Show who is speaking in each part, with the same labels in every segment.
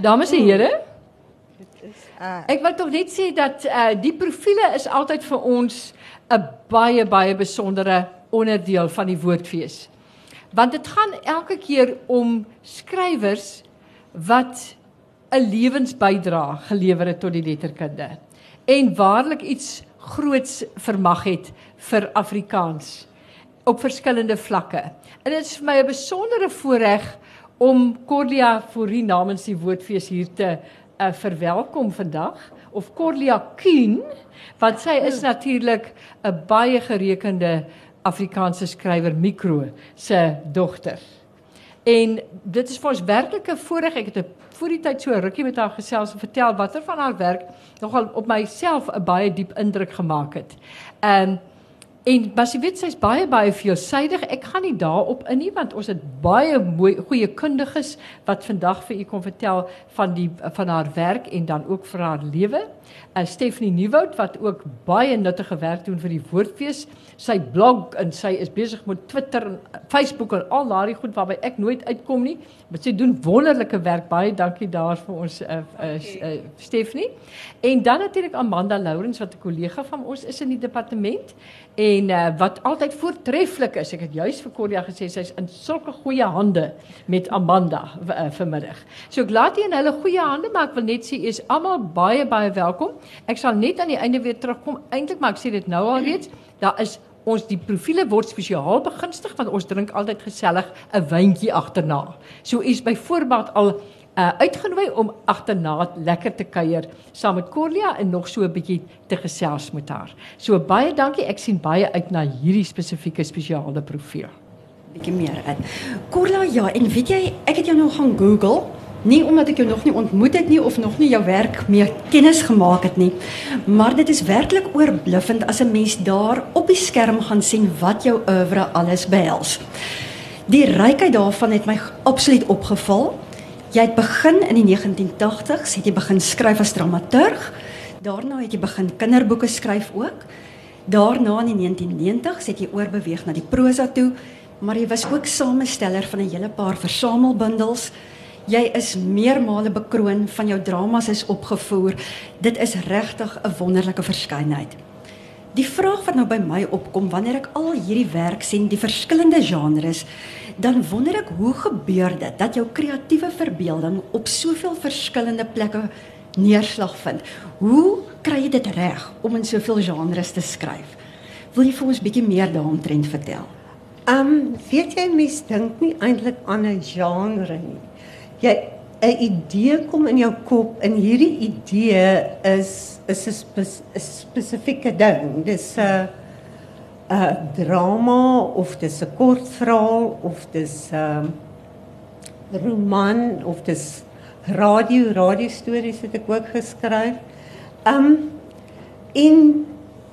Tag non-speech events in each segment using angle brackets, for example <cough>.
Speaker 1: Dames en heren. Ik wil toch net zeggen dat uh, die profielen is altijd voor ons een baie, baie bijzondere onderdeel van die woordfeest. Want het gaat elke keer om schrijvers wat een levensbijdrage geleverd het tot die letterkunde. En waarlijk iets groots vermag het vir Afrikaans op verskillende vlakke. En dit is vir my 'n besondere voorreg om Corlia Fourie namens die Woordfees hier te uh, verwelkom vandag of Corlia Kuhn want sy is natuurlik 'n baie gerekende Afrikaanse skrywer Mikro se dogter. En dit is vir ons werklik 'n voorreg. Ek het voor die tyd so rukkie met haar gesels en vertel watter van haar werk nogal op myself 'n baie diep indruk gemaak het. Ehm um, En Basiewit sy's baie baie veelsidig. Ek gaan nie daarop in nie want ons het baie mooi goeie kundiges wat vandag vir u kom vertel van die van haar werk en dan ook vir haar lewe. Uh Stephanie Nieuwoud wat ook baie nuttige werk doen vir die Woordfees. Sy blog en sy is besig met Twitter en Facebook en al daardie goed waarby ek nooit uitkom nie. Maar sy doen wonderlike werk. Baie dankie daar vir ons uh, uh, uh Stephanie. En dan natuurlik Amanda Lourens wat 'n kollega van ons is in die departement en uh, wat altyd voortreffelik is. Ek het juis vir Cordia gesê sy's in sulke goeie hande met Amanda uh, vanmiddag. So ek laat hier in hulle goeie hande, maar ek wil net sê is almal baie baie welkom. Ek sal net aan die einde weer terugkom. Eintlik maar ek sê dit nou al reeds. Daar is ons die profile word spesiaal begunstig want ons drink altyd gesellig 'n wyntjie agterna. So is byvoorbeeld al uh, uitgenooi om agterna lekker te kuier saam met Corlia en nog so 'n bietjie te gesels met haar. So baie dankie. Ek sien baie uit na hierdie spesifieke spesiale profiel.
Speaker 2: Bietjie meer uit. Corlia, ja, en weet jy, ek het jou nog gaan Google. Nie omdat ek jou nog nie ontmoet het nie of nog nie jou werk meer kennis gemaak het nie, maar dit is werklik oorbluffend as 'n mens daar op die skerm gaan sien wat jou oeuvre alles behels. Die rykheid daarvan het my absoluut opgeval. Jy het begin in die 1980s, het jy begin skryf as dramaturg. Daarna het jy begin kinderboeke skryf ook. Daarna in die 1990s het jy oorbeweeg na die prosa toe, maar jy was ook samesteller van 'n hele paar versamelbundels. Jy is meermale bekroon van jou dramas is opgevoer. Dit is regtig 'n wonderlike verskynheid. Die vraag wat nou by my opkom wanneer ek al hierdie werk sien, die verskillende genres, dan wonder ek hoe gebeur dit dat jou kreatiewe verbeelding op soveel verskillende plekke neerslag vind. Hoe kry jy dit reg om in soveel genres te skryf? Wil jy vir ons bietjie meer daaromtrent vertel?
Speaker 3: Ehm, um, weet jy mens dink nie eintlik aan 'n genre nie. Jy 'n idee kom in jou kop en hierdie idee is is 'n spe, spesifieke ding. Dis 'n uh, 'n drama of dis 'n kortverhaal of dis 'n um, roman of dis radio radio stories het ek ook geskryf. Um in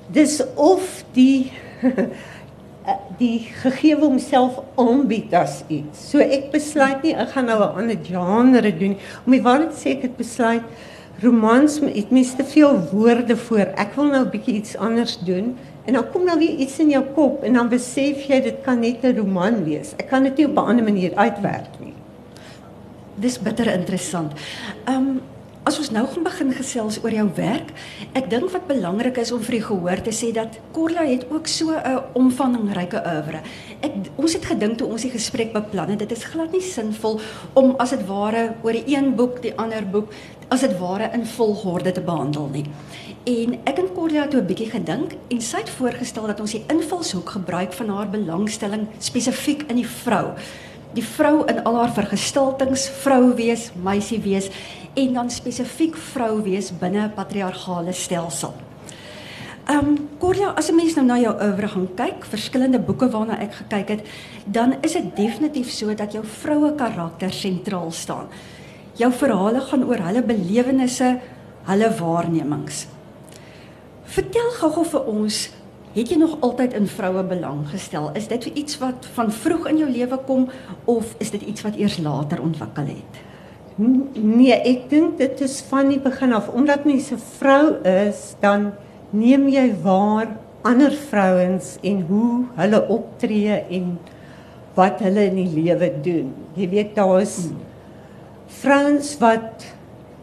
Speaker 3: dis of die <laughs> die gegewe homself aanbied as iets. So ek besluit nie ek gaan nou 'n ander genre doen om die waarheid sê ek het besluit romans het mens te veel woorde voor. Ek wil nou 'n bietjie iets anders doen. En dan kom nou weer iets in jou kop en dan besef jy dit kan net 'n roman wees. Ek kan dit nie op 'n ander manier uitwerk nie.
Speaker 2: Dis bitter interessant. Um as ons nou gaan begin gesels oor jou werk, ek dink wat belangrik is om vir die gehoor te sê dat Corla het ook so 'n omvangryke oeuvre. Ek ons het gedink toe ons die gesprek beplan het, dit is glad nie sinvol om as dit ware oor die een boek die ander boek as dit ware in volgorde te behandel nie. En ek en Cordia het 'n bietjie gedink en sy het voorgestel dat ons die invalshoek gebruik van haar belangstelling spesifiek in die vrou. Die vrou in al haar vergestaltings, vrou wees, meisie wees en dan spesifiek vrou wees binne 'n patriargale stelsel. Ehm um, Cordia, as 'n mens nou na jou oeuvre gaan kyk, verskillende boeke waarna ek gekyk het, dan is dit definitief so dat jou vroue karakter sentraal staan. Jou verhale gaan oor hulle belewennisse, hulle waarnemings. Vertel gou-gou vir ons, het jy nog altyd in vroue belang gestel? Is dit iets wat van vroeg in jou lewe kom of is dit iets wat eers later ontwikkel het?
Speaker 3: Nee, ek dink dit is van die begin af omdat mens 'n vrou is, dan neem jy waar ander vrouens en hoe hulle optree en wat hulle in die lewe doen. Jy weet daar is hmm. vrouens wat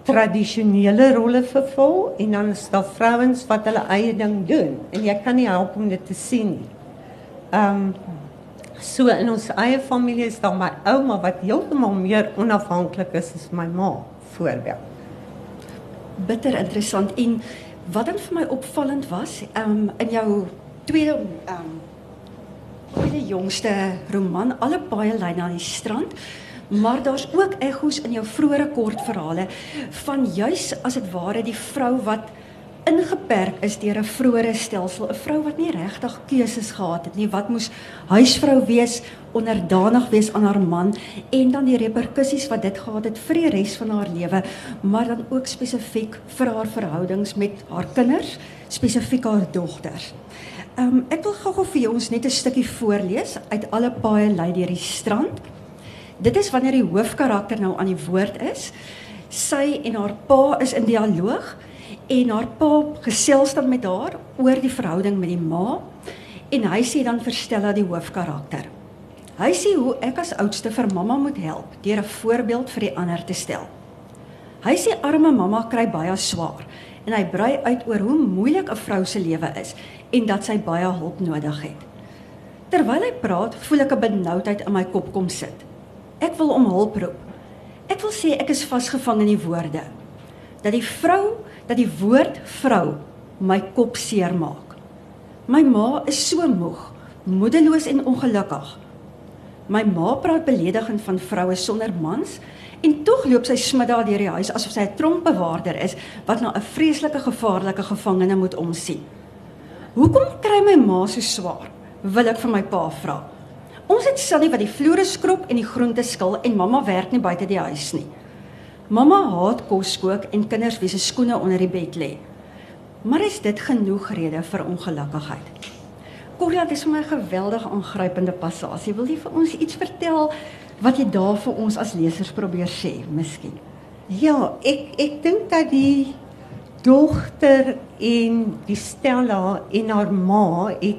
Speaker 3: tradisionele rolle vervul en dan is daar vrouens wat hulle eie ding doen en jy kan nie help om dit te sien nie. Ehm um, so in ons eie familie is daar my ouma wat heeltemal meer onafhanklik is as my ma voorbeeld.
Speaker 2: Bitter interessant en wat dan vir my opvallend was, ehm um, in jou tweede ehm um, tweede jongste roman, alle baie lyne aan die strand maar daar's ook ekko's in jou vroeëre kortverhale van juis as dit ware die vrou wat ingeperk is deur 'n vroeëre stelsel, 'n vrou wat nie regtig keuses gehad het nie, wat moes huisvrou wees, onderdanig wees aan haar man en dan die reperkusies wat dit gehad het vir die res van haar lewe, maar dan ook spesifiek vir haar verhoudings met haar kinders, spesifiek haar dogters. Um, ek wil gou-gou vir ons net 'n stukkie voorlees uit alle paaie lei deur die strand. Dit is wanneer die hoofkarakter nou aan die woord is. Sy en haar pa is in dialoog en haar pa gesels dan met haar oor die verhouding met die ma en hy sê dan vir Stella die hoofkarakter. Hy sê hoe ek as oudste vir mamma moet help deur 'n voorbeeld vir die ander te stel. Hy sê arme mamma kry baie swaar en hy brei uit oor hoe moeilik 'n vrou se lewe is en dat sy baie hulp nodig het. Terwyl hy praat, voel ek 'n benoudheid in my kop kom sit. Ek wil om hulp roep. Ek wil sê ek is vasgevang in die woorde. Dat die vrou, dat die woord vrou my kop seer maak. My ma is so moeg, moedeloos en ongelukkig. My ma praat beledigend van vroue sonder mans en tog loop sy smiddag deur die huis asof sy 'n tronkbewaarder is wat na 'n vreeslike gevaarlike gevangene moet omsien. Hoekom kry my ma so swaar? Wil ek vir my pa vra. Ons het Sally wat die vloere skrob en die groente skil en mamma werk nie buite die huis nie. Mamma haat kos kook en kinders wie se skoene onder die bed lê. Maar is dit genoeg rede vir ongelukkigheid? Corrie, dit is vir my 'n geweldige aangrypende passasie. Wil jy vir ons iets vertel wat jy daar vir ons as lesers probeer sê, miskien?
Speaker 3: Ja, ek ek dink dat die dogter en die Stella en haar ma het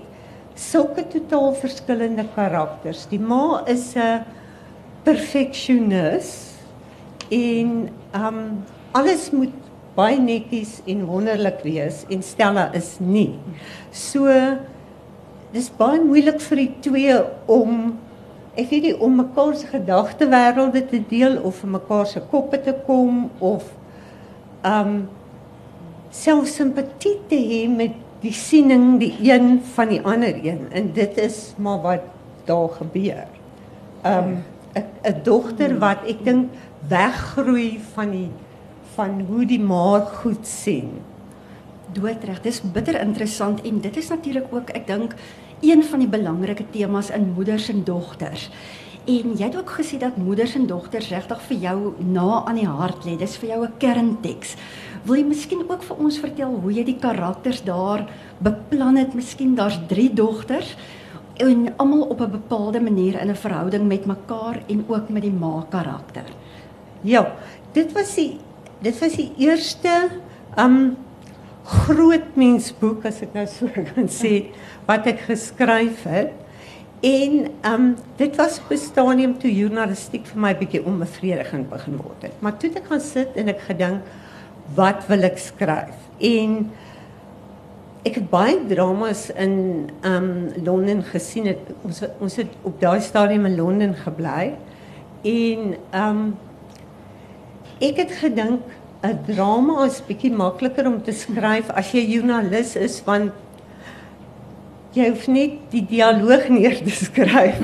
Speaker 3: sulke totaal verskillende karakters. Die ma is 'n perfeksionis en um alles moet baie netjies en wonderlik wees en Stella is nie. So dis baie moeilik vir die twee om ek weet nie om mekaar se gedagtewêrelde te deel of vir mekaar se koppe te kom of um selfs simpatie te hê met die siening die een van die ander een en dit is maar wat daar gebeur. Um 'n dogter wat ek dink weggroei van die van hoe die ma goed sien.
Speaker 2: Doodreg, dis bitter interessant en dit is natuurlik ook ek dink een van die belangrike temas in moeders en dogters. En jy het ook gesê dat moeders en dogters regtig vir jou na aan die hart lê. Dis vir jou 'n kernteks. Wil jy miskien ook vir ons vertel hoe jy die karakters daar beplan het? Miskien daar's 3 dogters en almal op 'n bepaalde manier in 'n verhouding met mekaar en ook met die ma karakter.
Speaker 3: Ja, dit was die dit was die eerste um groot mensboek as ek nou so <laughs> kan sê wat ek geskryf het. En um dit was op 'n stadium toe journalistiek vir my bietjie onbevredigend begin word het. Maar toe ek gaan sit en ek gedink wat wil ek skryf? En ek het baie dramas in um Londen gesien. Het, ons ons het op daai stadium in Londen gebly. En um ek het gedink 'n drama is bietjie makliker om te skryf as jy joernalis is want jy hoef net die dialoog <laughs> neer te skryf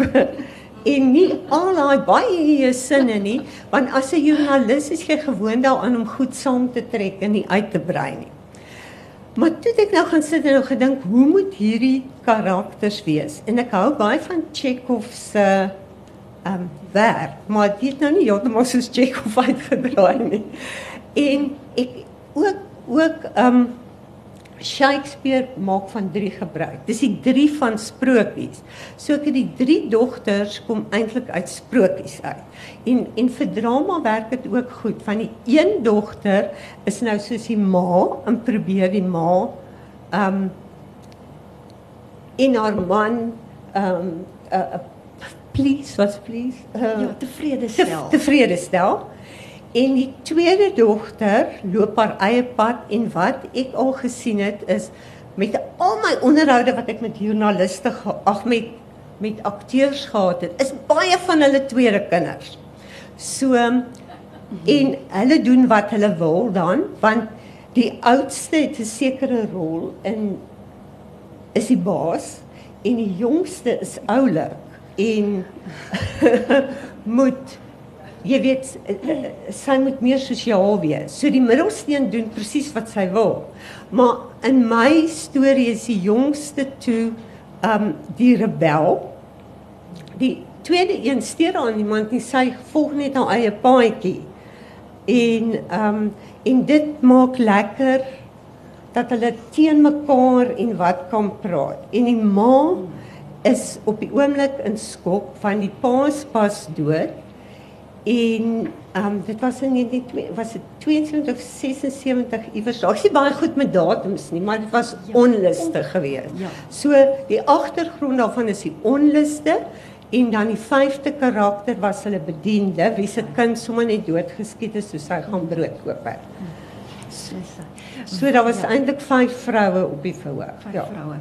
Speaker 3: en nie al daai baie sinne nie want as 'n joernalis is jy gewoond daaraan om goed saam te trek en nie uit te brei nie. Maar toe ek nou gaan sit en nou gedink hoe moet hierdie karakters wees en ek hou baie van Chekhov se ehm um, werk maar dit nou nie heeltemal soos Chekhov uitgedraai nie. En ek ook ook ehm um, Shakespeare maak van drie gebruik. Dis die drie van sprokies. So ek het die drie dogters kom eintlik uit sprokies uit. En en vir drama werk dit ook goed. Van die een dogter is nou soos die ma en probeer die ma um in haar man um uh, uh, please, wat please?
Speaker 2: Uh, ja, tevrede stel.
Speaker 3: Te, tevrede stel. En die tweede dogter loop haar eie pad en wat ek al gesien het is met al my onderhoude wat ek met joernaliste ag met met akteurs gehad het, is baie van hulle tweede kinders. So en hulle doen wat hulle wil dan want die oudste het 'n sekere rol in is die baas en die jongste is oulik en <laughs> moet jy weet eh, eh, sy moet meer sosiaal wees. So die middelsteen doen presies wat sy wil. Maar in my storie is die jongste toe um die rebel. Die tweede een steur aan iemand nie sy volg net haar eie paadjie. En um en dit maak lekker dat hulle teen mekaar en wat kan praat. En die ma is op die oomblik in skok van die pa se pas dood En um, dit was in 19, was het 22, 76 iewers. Ek sien baie goed met datums nie, maar dit was ja, onlustig geweest. Ja. So die agtergrond daarvan is die onluste en dan die vyfde karakter was hulle bediende wie se kind sommer net doodgeskiet is soos hy gaan brood koop het. So, so daar was ja. eintlik vyf vroue op die verhoog.
Speaker 2: Vyf ja. vroue.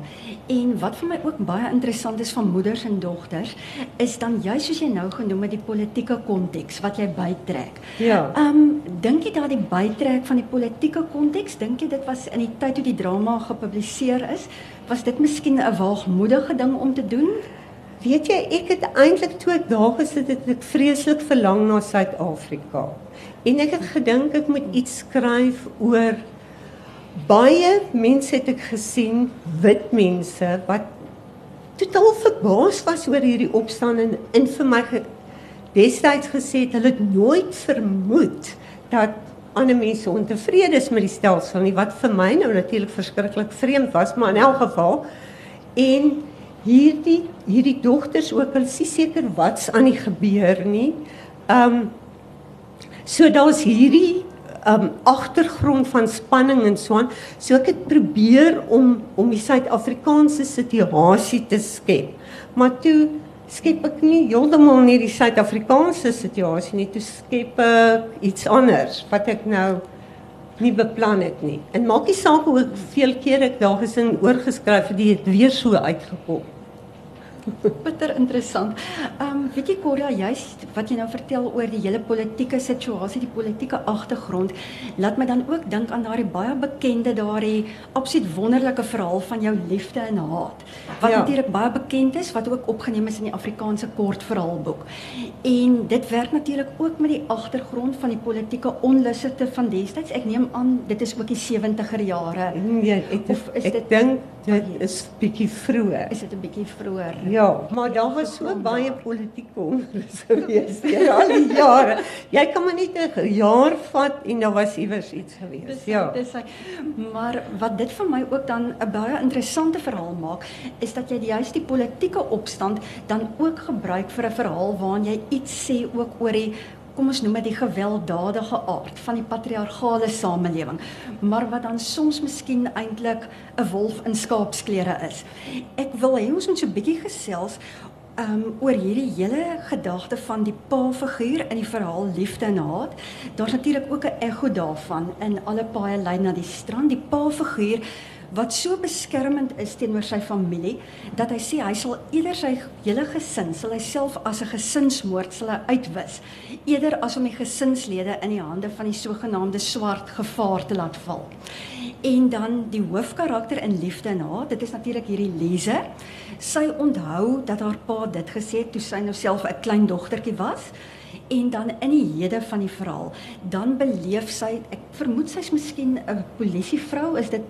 Speaker 2: En wat vir my ook baie interessant is van moeders en dogters, is dan juist soos jy nou genoem het die politieke konteks wat jy bytrek.
Speaker 3: Ja.
Speaker 2: Ehm um, dink jy daardie bytrek van die politieke konteks, dink jy dit was in die tyd toe die drama gepubliseer is, was dit miskien 'n waagmoedige ding om te doen?
Speaker 3: Weet jy, ek het eintlik toe ek daar gesit het, ek vreeslik verlang na Suid-Afrika. En ek het gedink ek moet iets skryf oor baie mense het ek gesien, wit mense wat totaal verbaas was oor hierdie opstand en in vir my destyds gesê het hulle het nooit vermoed dat ander mense ontevrede is met die stelsel nie wat vir my nou natuurlik verskriklik vreemd was, maar in elk geval en hierdie hierdie dogters ook hulle sê seker wat's aan die gebeur nie. Um so daar's hierdie um agtergrond van spanning en so aan. So ek het probeer om om die Suid-Afrikaanse situasie te skep. Maar toe skep ek nie heeltemal nie die Suid-Afrikaanse situasie nie, toe skep ek iets anders wat ek nou nie beplan het nie. En maak nie saak hoe veel keer ek daar gesin oorgeskryf het, dit weer so uitgekom. <laughs>
Speaker 2: Bitter interessant. Ehm um, weet jy Cordia, juist wat jy nou vertel oor die hele politieke situasie, die politieke agtergrond, laat my dan ook dink aan daardie baie bekende daardie absoluut wonderlike verhaal van jou liefde en haat. Wat ja. natuurlik baie bekend is, wat ook opgeneem is in die Afrikaanse kortverhaalboek. En dit werk natuurlik ook met die agtergrond van die politieke onluste van destyds. Ek neem aan dit is ook die 70er jare.
Speaker 3: Nee, ek, of is ek dit dink dit is bietjie vroeër.
Speaker 2: Is dit 'n bietjie vroeër?
Speaker 3: Ja, maar daar was so baie politieke onrus gewees deur al die jare. Jy kan maar net 'n jaar vat en daar was iewers iets gewees. Ja.
Speaker 2: Dis hy. Maar wat dit vir my ook dan 'n baie interessante verhaal maak, is dat jy juist die politieke opstand dan ook gebruik vir 'n verhaal waarin jy iets sê ook oor die kom ons noem dit die gewelddadige aard van die patriargale samelewing, maar wat dan soms miskien eintlik 'n wolf in skaapsklere is. Ek wil hê ons moet so 'n bietjie gesels um oor hierdie hele gedagte van die pa-figuur in die verhaal Liefde en Haat. Daar's natuurlik ook 'n ekko daarvan in alle paaie lei na die strand. Die pa-figuur wat so beskermend is teenoor sy familie dat hy sê hy sal eerder sy hele gesin sal hy self as 'n gesinsmoord sal hy uitwis eerder as om die gesinslede in die hande van die sogenaamde swart gevaar te laat val. En dan die hoofkarakter in Liefde en Haat, dit is natuurlik hierdie Lize. Sy onthou dat haar pa dit gesê het toe sy nou self 'n klein dogtertjie was en dan in die hede van die verhaal, dan beleef sy, ek vermoed sy's miskien 'n polisievrou, is dit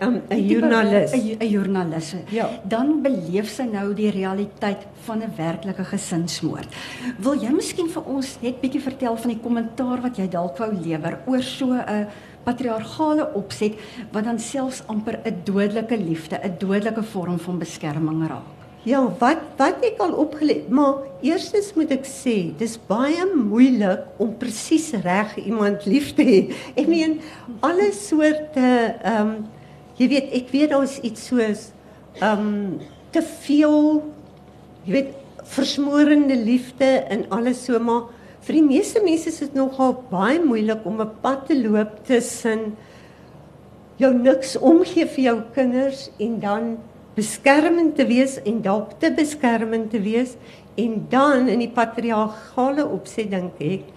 Speaker 3: 'n um, joernalis,
Speaker 2: 'n joernalis. Ja. Dan beleef sy nou die realiteit van 'n werklike gesinsmoord. Wil jy miskien vir ons net bietjie vertel van die kommentaar wat jy dalk wou lewer oor so 'n patriargale opset wat dan selfs amper 'n dodelike liefde, 'n dodelike vorm van beskerming raak?
Speaker 3: Ja, wat wat ek al opgelet, maar eerstens moet ek sê, dis baie moeilik om presies reg iemand lief te hê. Ek meen alle soorte ehm um, jy weet ek weet daar's iets soos um te veel jy weet versmorende liefde en alles so maar vir die meeste mense is dit nogal baie moeilik om 'n pad te loop tussen jou niks omgee vir jou kinders en dan beskermend te wees en dalk te beskermend te wees en dan in die patriargale opset dink ek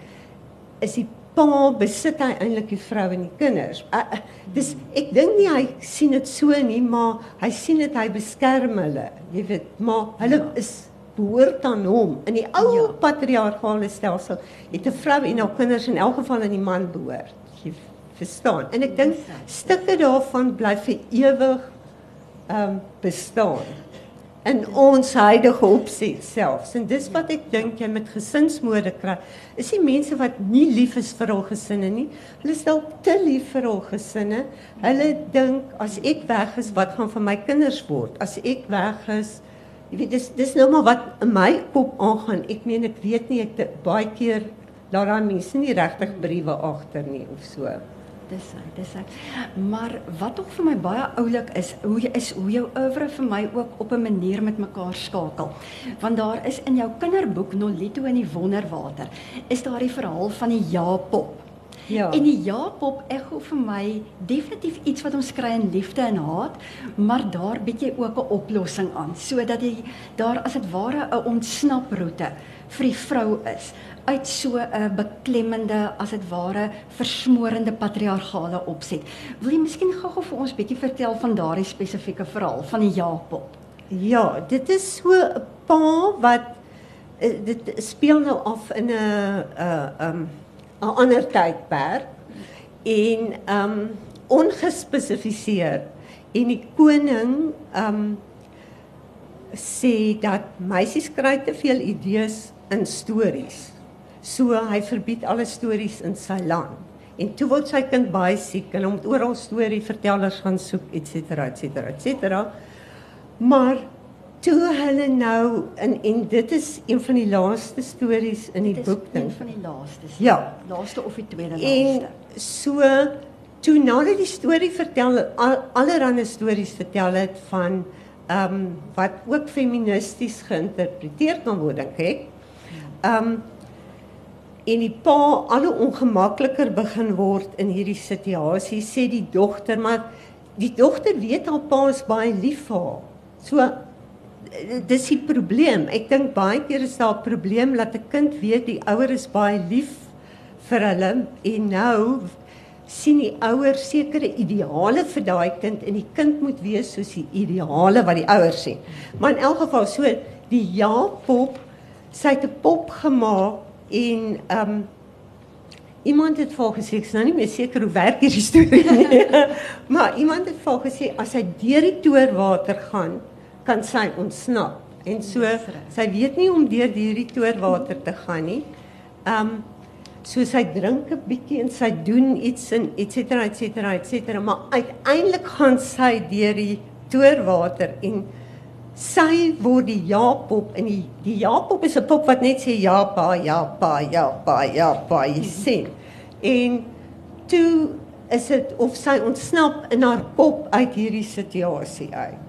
Speaker 3: is die pa besit hy eintlik die vrou en die kinders. Uh, dis ek dink nie hy sien dit so nie, maar hy sien dit hy beskerm hulle. Jy weet, maar hulle ja. is behoort aan hom. In die ou ja. patriargale stelsel het 'n vrou en haar kinders in elk geval aan die man behoort. Jy verstaan. En ek dink stukke daarvan bly vir ewig ehm um, bestaan in ons huidige opset selfs. En dis wat ek dink jy met gesinsmode kry. Is die mense wat nie lief is vir hul gesinne nie. Hulle is dalk te lief vir hul gesinne. Hulle dink as ek weg is, wat gaan van my kinders word? As ek weg is, Jy weet dis dis nou maar wat in my kop aangaan. Ek meen ek weet nie ek baie keer laat daai mense nie regtig briewe agter nie of so.
Speaker 2: Dis hy, dis hy. Maar wat ook vir my baie oulik is, hoe jy is hoe jou oeuvre vir my ook op 'n manier met mekaar skakel. Want daar is in jou kinderboek Nolito in die Wonderwater, is daar die verhaal van die Jaapop. Ja. En die Jaapop ekho vir my definitief iets wat ons kry in liefde en haat, maar daar bietjie ook 'n oplossing aan sodat jy daar as dit ware 'n ontsnaproete vir die vrou is uit so 'n beklemmende as dit ware versmorende patriargale opset. Wil jy miskien gou-gou vir ons bietjie vertel van daardie spesifieke verhaal van die Jaapop?
Speaker 3: Ja, dit is so 'n pa wat eh, dit speel nou af in 'n 'n uh, um 'n ander tydperk en um ongespesifiseer en die koning um sê dat meisies kry te veel idees in stories. So hy verbied alle stories in sy land. En toe word sy kind baie siek en hom moet oral storievertellers gaan soek et cetera et cetera et cetera. Maar toe hulle nou in en dit is een van die laaste stories in die boek
Speaker 2: ding. Een van die laastes.
Speaker 3: Ja,
Speaker 2: laaste of die tweede laaste.
Speaker 3: En so toe nadat die storie vertel al, allerlei stories vertel het van ehm um, wat ook feministies geïnterpreteer kan word dink ek. Ehm um, en die pa al hoe ongemakliker begin word in hierdie situasie sê die dogter maar die dogter weet haar pa is baie lief vir haar. So dis die probleem. Ek dink baie keer is daar 'n probleem dat 'n kind weet die ouer is baie lief vir hulle en nou sien die ouer sekere ideale vir daai kind en die kind moet wees soos die ideale wat die ouers sien. Maar in elk geval so die ja-pop sy het 'n pop gemaak en ehm um, iemand het vir gesê ek is nou nie meer seker hoe werk hierdie storie nie. <laughs> maar iemand het vir gesê as hy deur die toorwater gaan kan sy ontsnap. En so sy weet nie om deur hierdie toorwater te gaan nie. Um so sy drink 'n bietjie en sy doen iets en et cetera et cetera et cetera, maar uiteindelik gaan sy deur die toorwater en sy word die Jaapop en die die Jaapop is 'n pop wat net sê ja pa ja pa ja pa ja pa jy sien. En toe is dit of sy ontsnap in haar kop uit hierdie situasie uit.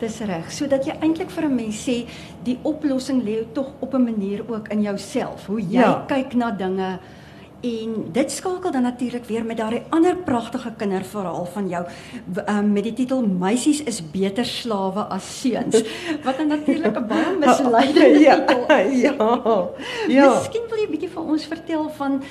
Speaker 2: Dis reg. Sodat jy eintlik vir 'n mens sê die oplossing lê tog op 'n manier ook in jouself. Hoe jy ja. kyk na dinge en dit skakel dan natuurlik weer met daardie ander pragtige kinderverhaal van jou um, met die titel Meisies is beter slawe as seuns. Wat natuurlik 'n baie <laughs> misleidende ja, titel <laughs> is. Ja. Ja. Miskien wil jy bietjie vir ons vertel van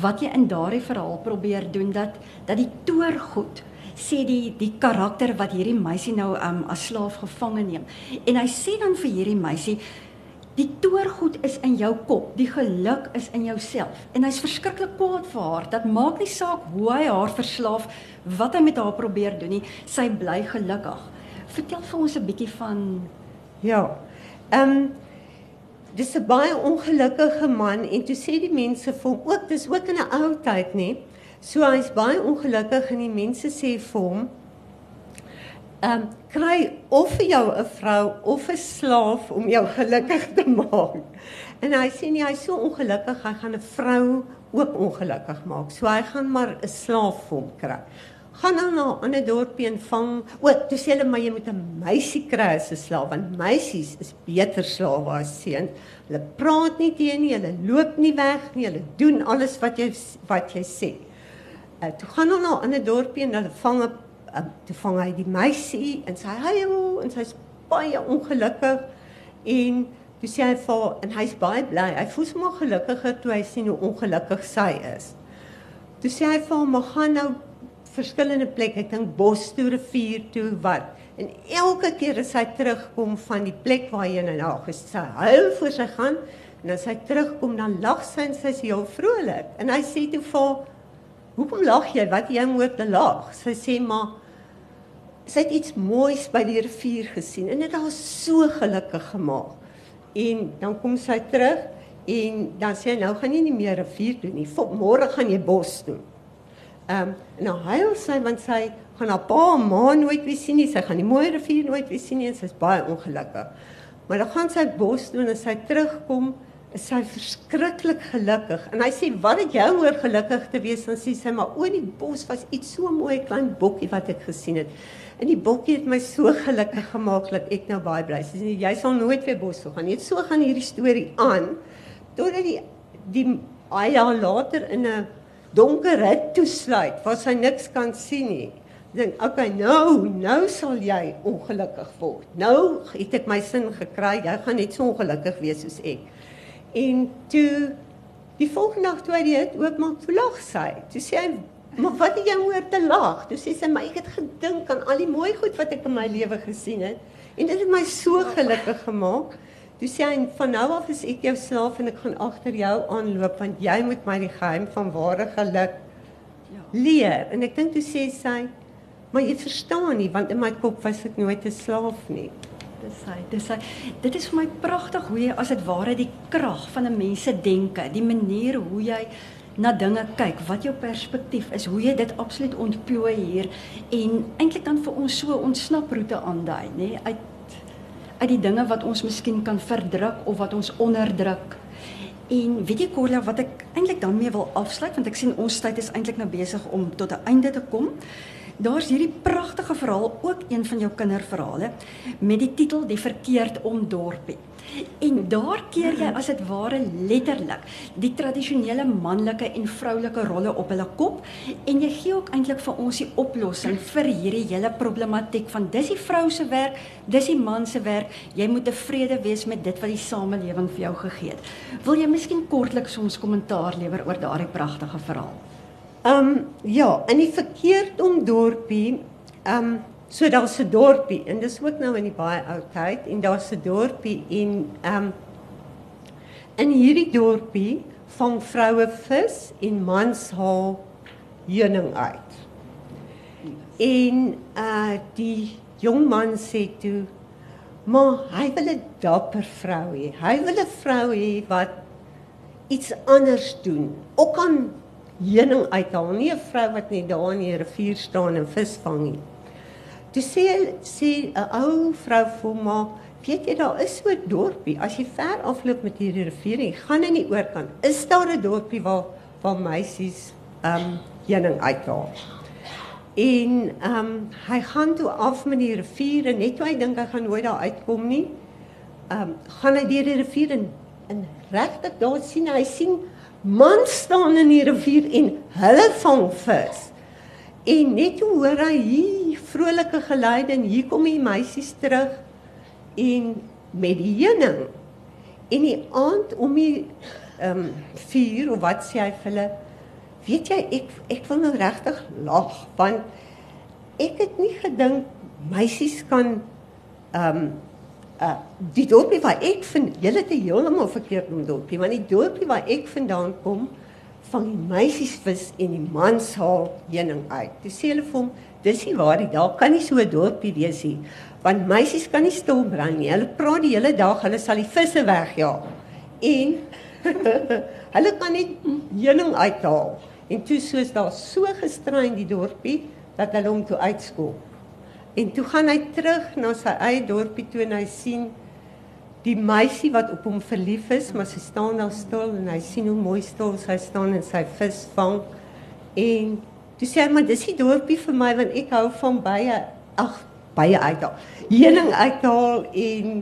Speaker 2: wat jy in daardie verhaal probeer doen dat dat die toergoed sê die die karakter wat hierdie meisie nou um, as slaaf gevange neem. En hy sê dan vir hierdie meisie die toorgoed is in jou kop, die geluk is in jouself. En hy's verskriklik kwaad vir haar. Dat maak nie saak hoe hy haar verslaaf, wat hy met haar probeer doen nie, sy bly gelukkig. Vertel vir ons 'n bietjie van
Speaker 3: ja. Ehm um, dis 'n baie ongelukkige man en toe sê die mense vir hom ook dis ook in 'n ou tyd nê So hy's baie ongelukkig en die mense sê vir hom: "Ehm um, kry of vir jou 'n vrou of 'n slaaf om jou gelukkig te <laughs> maak." En hy sê nie hy's so ongelukkig, hy gaan 'n vrou ook ongelukkig maak. So hy gaan maar 'n slaaf vir hom kry. gaan nou na 'n ander dorpie en vang. O, toe sê hulle maar jy moet 'n meisie kry as 'n slaaf want meisies is beter slawe as seuns. Hulle praat nie teen nie, hulle loop nie weg nie, hulle doen alles wat jy wat jy sê. Uh, toe gaan hulle na 'n ander dorpie en hulle vang 'n uh, toe vang hy die meisie en sy huil en sy's baie ongelukkig en toe sê hy vir en hy's baie bly. Hy voel sommer gelukkiger toe hy sien hoe ongelukkig sy is. Toe sê hy vir hom, "Maar gaan nou verskillende plekke. Ek dink bos toe, rivier toe, wat. En elke keer as hy terugkom van die plek waar hy nou gesê huil voor sy gaan en as hy terugkom dan lag sy en sy is heel vrolik. En hy sê toe vir Hoekom lag jy? Wat jy moet te lag? Sy sê maar sy het iets moois by die rivier gesien en dit haar so gelukkig gemaak. En dan kom sy terug en dan sê hy nou gaan jy nie meer rivier toe nie. Môre gaan jy bos toe. Ehm um, nou huil sy want sy gaan haar pa en ma nooit weer sien nie. Sy gaan die mooi rivier nooit weer sien nie en sy's baie ongelukkig. Maar dan gaan sy bos toe en sy terugkom, is sy verskriklik gelukkig. En hy sê, "Wat het jou oor gelukkig te wees?" Dan sê sy, "Maar o, die bos was iets so mooi, klein bokkie wat ek gesien het." En die bokkie het my so gelukkig gemaak dat ek nou baie bly is. Sê, "Jy sal nooit weer bos toe gaan nie." So gaan hierdie storie aan totdat die die baie jaar later in 'n donker hut toesluit waar sy niks kan sien nie. Dink, okay, nou, nou sal jy ongelukkig word. Nou het ek my sin gekry. Jy gaan net so ongelukkig wees soos ek. En toe die volgende nag toe hy dit oopmaak, toe lag sy. Toe sê hy, "Maar wat het jy oor te lag?" Toe sê sy, "Maar ek het gedink aan al die mooi goed wat ek in my lewe gesien het en dit het my so gelukkig gemaak." Toe sê hy van nou af is ek jou slaaf en ek gaan agter jou aanloop want jy moet my die geheim van ware geluk ja. leer. En ek dink toe sê sy, maar jy verstaan nie want in my kop was ek nooit 'n slaaf nie.
Speaker 2: Dis hy, dis hy. Dit is vir my pragtig hoe jy as dit ware die krag van 'n mens se denke, die manier hoe jy na dinge kyk, wat jou perspektief is, hoe jy dit absoluut ontplooi hier en eintlik dan vir ons so ontsnaproete aandui, nê, uit uit die dinge wat ons miskien kan verdruk of wat ons onderdruk. En weet jy Corla wat ek eintlik daarmee wil afsluit want ek sien ons tyd is eintlik nou besig om tot 'n einde te kom. Daar's hierdie pragtige verhaal, ook een van jou kinderverhale met die titel Die verkeerd om dorpie. En daar keer jy as dit ware letterlik die tradisionele manlike en vroulike rolle op hulle kop en jy gee ook eintlik vir ons die oplossing vir hierdie hele problematiek van dis die vrou se werk, dis die man se werk. Jy moet tevrede wees met dit wat die samelewing vir jou gegee het. Wil jy miskien kortliks ons kommentaar lewer oor daardie pragtige verhaal?
Speaker 3: Ehm um, ja, in die verkeerd om dorpie, ehm um, So daar's 'n dorpie en dis ook nou in die baie ou tyd en daar's 'n dorpie en ehm um, in hierdie dorpie vang vroue vis en mans haal heuning uit. En uh die jong man sê toe maar hy wil 'n dapper vrou hê. Hy wil 'n vrou hê wat iets anders doen. Ook kan heuning uithaal, nie 'n vrou wat net daar in die rivier staan en vis vang nie. Toe sê sê 'n ou vrou vir my, weet jy daar is so 'n dorpie, as jy ver afloop met hierdie rivier en gaan in die oorkant, is daar 'n dorpie waar waar meisies ehm um, heuning uithaal. En ehm um, hy gaan toe af met die rivier en net toe hy dink hy gaan nooit daar uitkom nie, ehm um, gaan hy deur die rivier en en regtig daar sien hy sien man staan in die rivier en hulle vang vis. En net hoor hy hier vrolike geluide en hier kom die meisies terug en met die heuning. En die aand om die ehm um, vuur of wat sê hy vir hulle? Weet jy ek ek wil nou regtig lag want ek het nie gedink meisies kan ehm um, uh die dorpie waar ek vind, julle het heeltemal verkeerd om dorpie, want die dorpie waar ek vandaan kom, van die meisies vis en die mans haal heuning uit. Toe sê hulle vir hom, dis nie waar nie, daar kan nie so 'n dorpie wees nie, want meisies kan nie stil brand nie. Hulle praat die hele dag, hulle sal die visse wegjaag. En <laughs> hulle kan nie heuning uithaal. En toe soos daar so gestrei in die dorpie dat hulle hom toe uitskoop. En toe gaan hy terug na sy eie dorpie toe en hy sien die meisie wat op hom verlief is, maar sy staan daar stil en hy sien hoe mooi stil sy staan en sy vis vang en Toe sê hy maar dis die dorpie vir my want ek hou van baie ag baie uithaal. Heuning uithaal en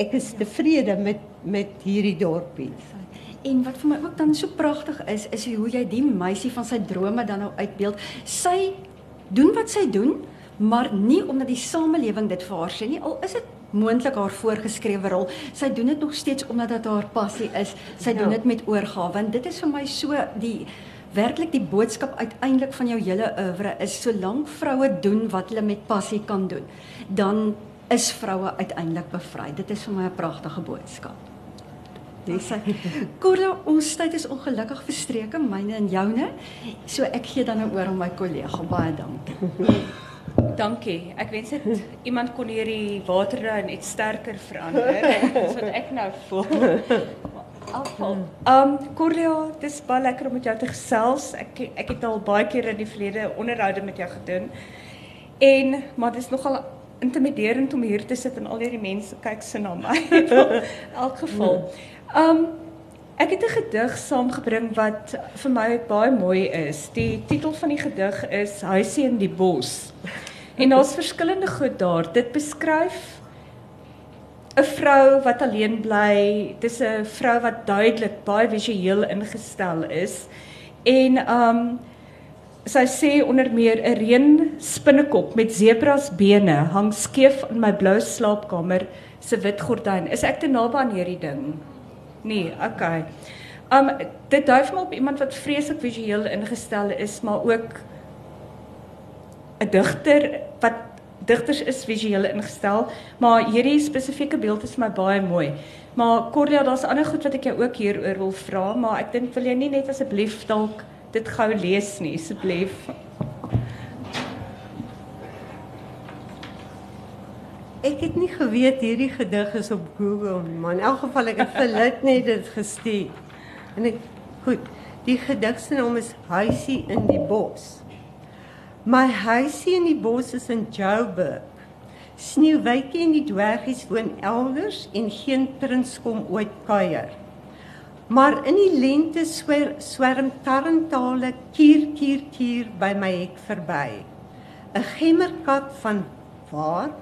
Speaker 3: ek is tevrede met met hierdie dorpie.
Speaker 2: En wat vir my ook dan so pragtig is, is hoe jy die meisie van sy drome dan nou uitbeeld. Sy doen wat sy doen, maar nie omdat die samelewing dit vir haar sê nie. Al is dit moontlik haar voorgeskrewe rol. Sy doen dit nog steeds omdat dit haar passie is. Sy ja. doen dit met oorgawe. Want dit is vir my so die werklik die boodskap uiteindelik van jou hele oeuvre is solank vroue doen wat hulle met passie kan doen, dan is vroue uiteindelik bevry. Dit is vir my 'n pragtige boodskap. Dis. <laughs> Korla, ons tyd is ongelukkig verstreke, myne en joune. So ek gee dan nou oor aan my kollega. Baie dankie. <laughs>
Speaker 4: Dankie. Ek wens dit iemand kon hierdie water nou net sterker verander <laughs> sodat ek nou voel. Afval. Um Corlia, dis baie lekker om met jou te gesels. Ek ek het al baie keer in die verlede onderhoude met jou gedoen. En maar dis nogal intimiderend om hier te sit en al hierdie mense kyk se na my. <laughs> In elk geval. Um ek het 'n gedig saamgebring wat vir my baie mooi is. Die titel van die gedig is Huisie in die bos. En daar's verskillende goed daar. Dit beskryf 'n vrou wat alleen bly. Dis 'n vrou wat duidelik baie visueel ingestel is. En um sy sê onder meer 'n reën spinnekop met zebras bene hang skeef in my blou slaapkamer se wit gordyn. Is ek te naby aan hierdie ding? Nee, okay. Um dit dui vir my op iemand wat vreeslik visueel ingestel is, maar ook 'n digter wat digters is visueel ingestel, maar hierdie spesifieke beeld is my baie mooi. Maar Cordia, daar's ander goed wat ek jou ook hieroor wil vra, maar ek dink wil jy nie net asseblief dalk dit gou lees nie, asseblief.
Speaker 3: Ek het nie geweet hierdie gedig is op Google, maar in elk geval ek het vir Lit net dit gestuur. En ek goed, die gedig se naam is Huisie in die bos. My huisie in die bos is in Joburg. Sneeuwwitjie en die dwergies woon elders en geen prins kom ooit kuier. Maar in die lente swer, swerm tarntale kier kier kier by my hek verby. 'n Gemmerkat van waar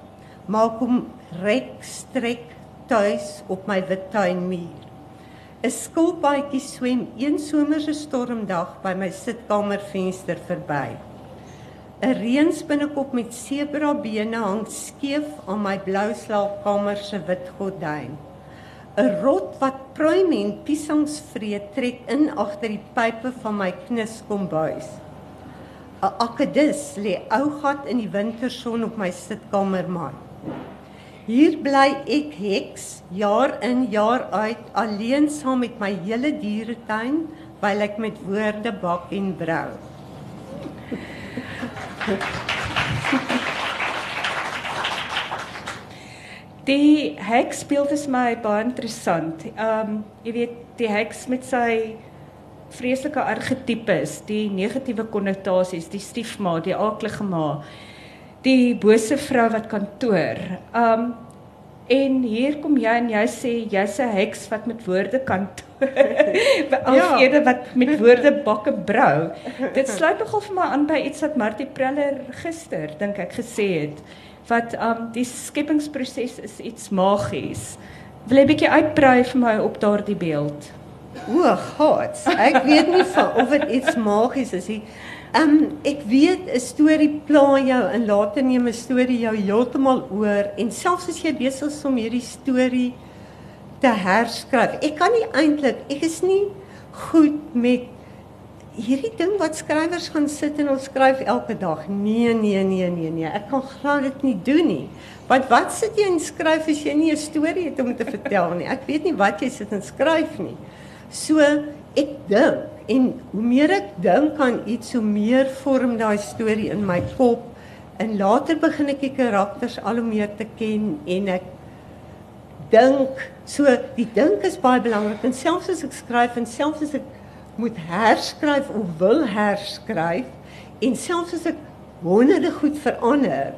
Speaker 3: maak hom rek strek tuis op my wit tuinmuur. 'n Skilpaadjie swem een somerse stormdag by my sitkamervenster verby. 'n reënspinnekop met sebra bene hang skeef aan my blou slaapkamer se wit gordyn. 'n Rot wat pruim en piesangs vreet trek in agter die pype van my knuskombuis. 'n Akedus lê ou gat in die winterson op my sitkamermat. Hier bly ek heks jaar in jaar uit alleen saam met my hele dieretuin, weil ek met woorde bak en brou. <laughs>
Speaker 4: Die heks speel dit my baie interessant. Um, jy weet die heks met sy vreeslike argetipes, die negatiewe konnotasies, die stiefma, die aaklige ma, die bose vrou wat kantoor. Um, En hier kom jy en jy sê jy's 'n heks wat met woorde kan alfede <laughs> ja. wat met woorde bakke brou. Dit sluit nogal vir my aan by iets wat Martie Preller gister dink ek gesê het wat um die skepingsproses is iets magies. Wil jy 'n bietjie uitbrei vir my op daardie beeld?
Speaker 3: O, God, ek weet nie van of dit iets magies is nie. Ehm um, ek weet 'n storie pla jou en later neem 'n storie jou heeltemal oor en selfs as jy besig is om hierdie storie te herskryf. Ek kan nie eintlik, ek is nie goed met hierdie ding wat skrywers gaan sit en ons skryf elke dag. Nee, nee, nee, nee, nee. Ek kan glad dit nie doen nie. Want wat sit jy en skryf as jy nie 'n storie het om te vertel nie? Ek weet nie wat jy sit en skryf nie. So ek dink En hoe meer ek dink aan iets, hoe meer vorm daai storie in my kop. En later begin ek die karakters al hoe meer te ken en ek dink so die dink is baie belangrik. En selfs as ek skryf en selfs as ek moet herskryf of wil herskryf en selfs as ek honderde goed verander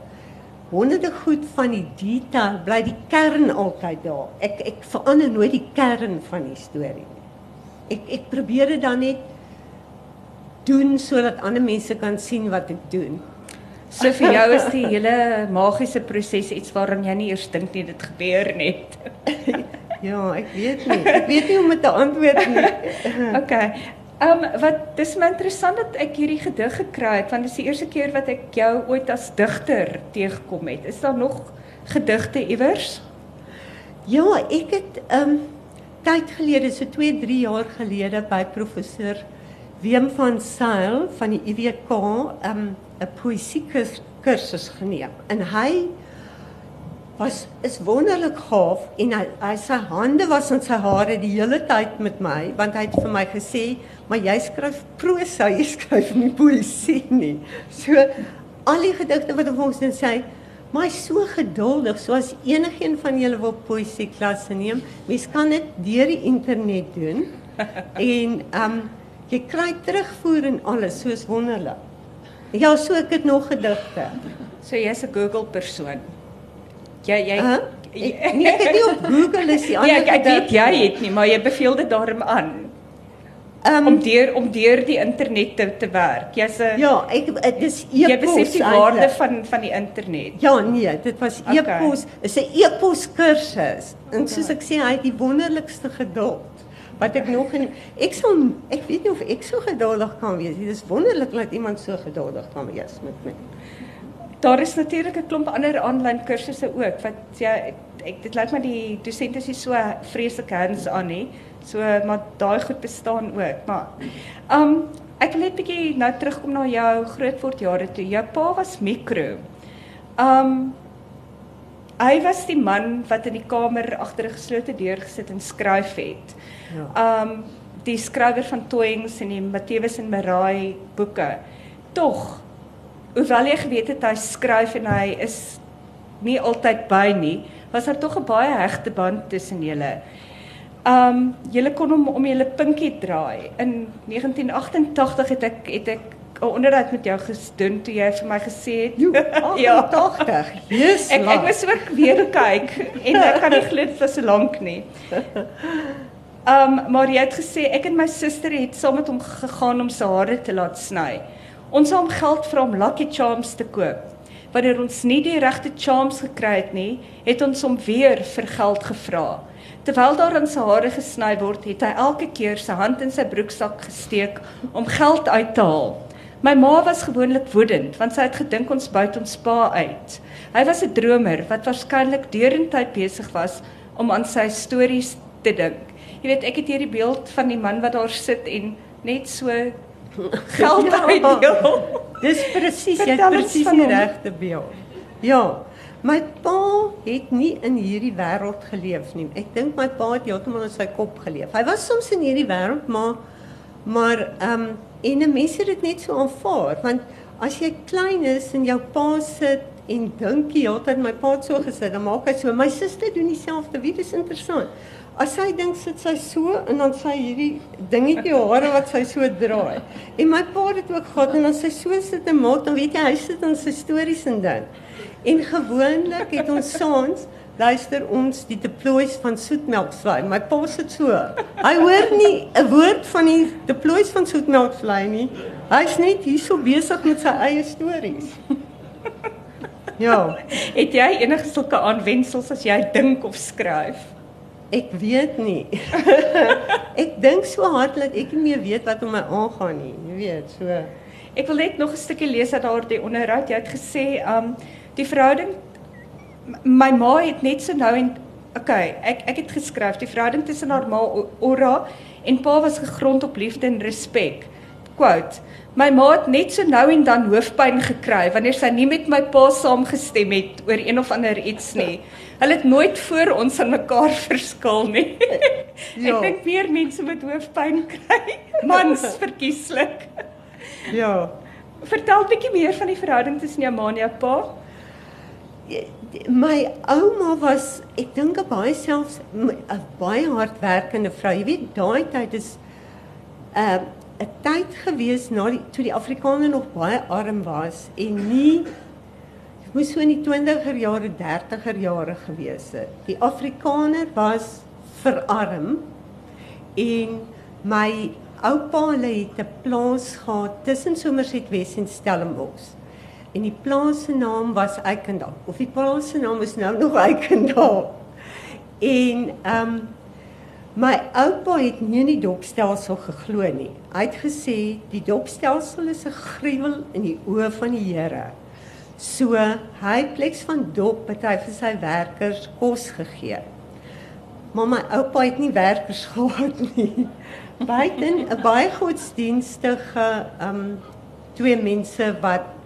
Speaker 3: honderde goed van die detail bly die kern altyd daar. Ek ek verander nooit die kern van die storie ek ek probeer dit dan net doen sodat ander mense kan sien wat ek doen.
Speaker 4: So vir jou is die hele magiese proses iets waaraan jy nie eers dink nie dit gebeur net. <laughs>
Speaker 3: ja, ek weet nie. Ek weet nie hoe om te antwoord nie. <laughs>
Speaker 4: okay. Ehm um, wat dis my interessant dat ek hierdie gedig gekry het want dit is die eerste keer wat ek jou ooit as digter teëgekom het. Is daar nog gedigte iewers?
Speaker 3: Ja, ek het ehm um, tyd gelede, so 2, 3 jaar gelede by professor Wim van Sail van die IWK ehm um, 'n poësie kursus geneem. En hy was is wonderlik gaaf en hy, hy sy hande was in sy hare die hele tyd met my want hy het vir my gesê, "Maar jy skryf prosa, jy skryf nie poësie nie." So al die gedigte wat hy ons sê, Maar hy is so geduldig, soos enigiemand van julle wil poësie klasse neem. Mens kan dit deur die internet doen. <laughs> en ehm um, jy kry terugvoer en alles, soos wonderlik. Ja, so ek het nog gedigte.
Speaker 4: So jy's 'n Google persoon. Jy jy
Speaker 3: huh? <laughs> ek, nee, ek het nie op Google is die
Speaker 4: ander. Nee, ek, ek weet jy het nie, maar jy beveel dit daarom aan. Um, om deur om deur die internet te, te werk. Jy's 'n
Speaker 3: Ja, ek dis e-pos. Jy
Speaker 4: besef die waarde van van die internet.
Speaker 3: Ja, nee, dit was e-pos. Is 'n e-pos kursus. En soos ek sê, hy het die wonderlikste geduld. Wat ek nog in ek sal ek weet nie of ek so geduldig kan wees. Dit is wonderlik dat iemand so geduldig kan wees met my.
Speaker 4: Daar is natuurlik 'n klomp ander aanlyn kursusse ook wat jy ek dit lyk my die dosente is so vreeslik hands on nie. So maar daai goed bestaan ook, maar um ek wil net bietjie nou terugkom na jou grootword jare toe. Jou pa was mikro. Um hy was die man wat in die kamer agter 'n geslote deur gesit en skryf het. Ja. Um die skrywer van Toyings en die Matthewes en Marai boeke. Tog hoewel jy geweet het hy skryf en hy is nie altyd by nie, was daar tog 'n baie hegte band tussen julle. Um julle kon hom om julle pinkie draai. In 1988 het ek het ek 'n onderhoud met jou gedoen toe jy vir my gesê het
Speaker 3: jo, <laughs> 88. ja, 80.
Speaker 4: Jesus. Ek ek was ook weer kyk en ek kan nie glo dit was so lank nie. Um <laughs> maar jy het gesê ek en my suster het saam met hom gegaan om sy hare te laat sny. Ons het hom geld vra om Lucky Charms te koop. Wanneer ons nie die regte charms gekry het nie, het ons hom weer vir geld gevra. Terwyl daar in sy hare gesny word, het hy elke keer sy hand in sy broeksak gesteek om geld uit te haal. My ma was gewoonlik woedend want sy het gedink ons buit ons pa uit. Hy was 'n dromer wat waarskynlik deurentyd besig was om aan sy stories te dink. Jy weet, ek het hier die beeld van die man wat daar sit en net so geld ja, <laughs> uitdeel.
Speaker 3: Dis presies, jy het presies die regte beeld. Ja. My pa het nie in hierdie wêreld geleef nie. Ek dink my pa het heeltemal in sy kop geleef. Hy was soms in hierdie wêreld, maar maar ehm um, en 'n mens het dit net so aanvaar want as jy klein is en jou pa sit en dink jy altyd my pa het so gesit, dan maak hy so. My suster doen dieselfde. Wie is interessant. As sy dink sit sy so en dan sy hierdie dingetjie hare wat sy so draai. En my pa het ook gehad en dan sy so sit en maak, dan weet jy hy sit in sy stories en ding. En gewoonlik het ons saans luister ons die deploys van soetmelkvlei. My pa sit so. Hy hoor nie 'n woord van die deploys van soetmelkvlei nie. Hy's net hier so besig met sy eie stories. Ja.
Speaker 4: Het jy enige sulke aanwensels as jy dink of skryf?
Speaker 3: Ek weet nie. <laughs> ek dink so hard dat ek nie meer weet wat om my aangaan nie. Jy weet, so.
Speaker 4: Ek wil net nog 'n stukkie lees uit daardie onderhoud. Jy het gesê, um die verhouding my ma het net so nou en okay, ek ek het geskryf die verhouding tussen haar ma Ora en pa was gegrond op liefde en respek. Quote My ma het net so nou en dan hoofpyn gekry wanneer sy nie met my pa saamgestem het oor een of ander iets nie. Hulle het nooit voor ons aan mekaar verskil nie. <laughs> Ja. Ek dink meer mense met hoofpyn kry. <laughs> Mans <laughs> verkieslik.
Speaker 3: Ja.
Speaker 4: Vertel bietjie meer van die verhouding tussen jou ma en jou pa
Speaker 3: my ouma was ek dink 'n baie selfs 'n baie hardwerkende vrou. Jy weet daai tyd is 'n uh, 'n tyd gewees na die toe die Afrikaners nog baie arm was en nie moes so in die 20er jare, 30er jare gewees het. Die Afrikaner was verarm en my oupa hulle het 'n plaas gehad tussen Somerset Wes en Stellenbosch. En die plaas se naam was Eikendal. Of die plaas se naam is nou nog Eikendal. En ehm um, my oupa het nie in die dopstelsel geglo nie. Hy het gesê die dopstelsel is 'n gruwel in die oë van die Here. So hy pleks van dop het hy vir sy werkers kos gegee. Maar my oupa het nie werkers <laughs> gehad nie. Buiten 'n baie godsdienstige um twee mense wat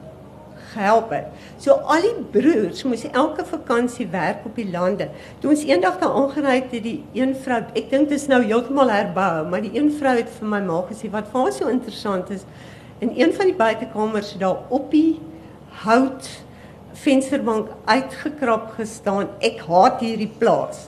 Speaker 3: gehelp het. So al die broers moes elke vakansie werk op die lande. Toe ons eendag daar aangery het, het die een vrou, ek dink dit is nou heeltemal herbou, maar die een vrou het vir my ma gesê wat vir haar so interessant is, in een van die buitekamers daar op die hout vensterbank uitgekrap gestaan. Ek haat hierdie plaas.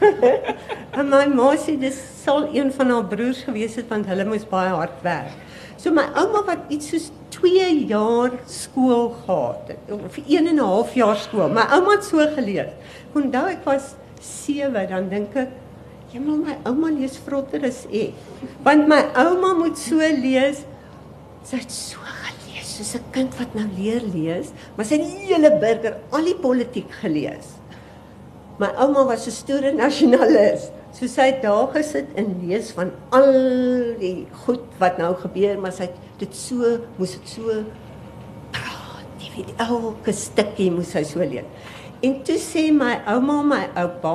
Speaker 3: <laughs> en my ma sê dis sal een van haar broers gewees het want hulle moes baie hard werk. So my ouma wat iets soos 2 jaar skool gehad het, of 1 en 'n half jaar skool. My ouma het so gelees. Onthou ek was 7 dan dink ek maar my ouma lees vrotter as ek. Want my ouma moet so lees. Sy het so soos 'n kind wat nou leer lees, maar sy het die hele burger, al die politiek gelees. My ouma was 'n stoere nasionalis. So sy het daar gesit en lees van al die goed wat nou gebeur, maar sy het dit so moes dit so praat, nie weet elke stukkie moes sy so lees. En toe sê my ouma my oupa,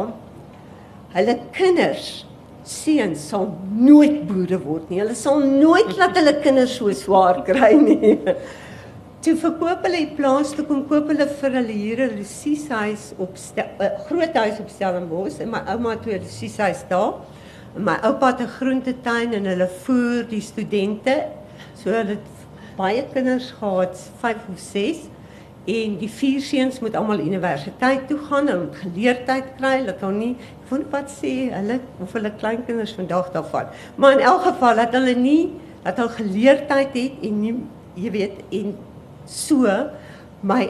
Speaker 3: hulle kinders seuns sal nooit boere word nie. Hulle sal nooit laat hulle kinders so swaar kry nie. <laughs> Toe verkoop hulle die plaas toe kom koop hulle vir hulle hier 'n Lucieshuis op uh, groot huis op Stellenbosch en my ouma het 'n Lucieshuis daar. En my oupa het 'n groentetuin en hulle voer die studente. So hulle het baie kinders gehad, 5 of 6 en die vier seuns moet almal universiteit toe gaan. En geleerdheid kry hulle nie van wat sê hulle of hulle kleinkinders vandag daarvan. Maar in elk geval dat hulle nie dat hulle geleerdheid het en nie jy weet en so my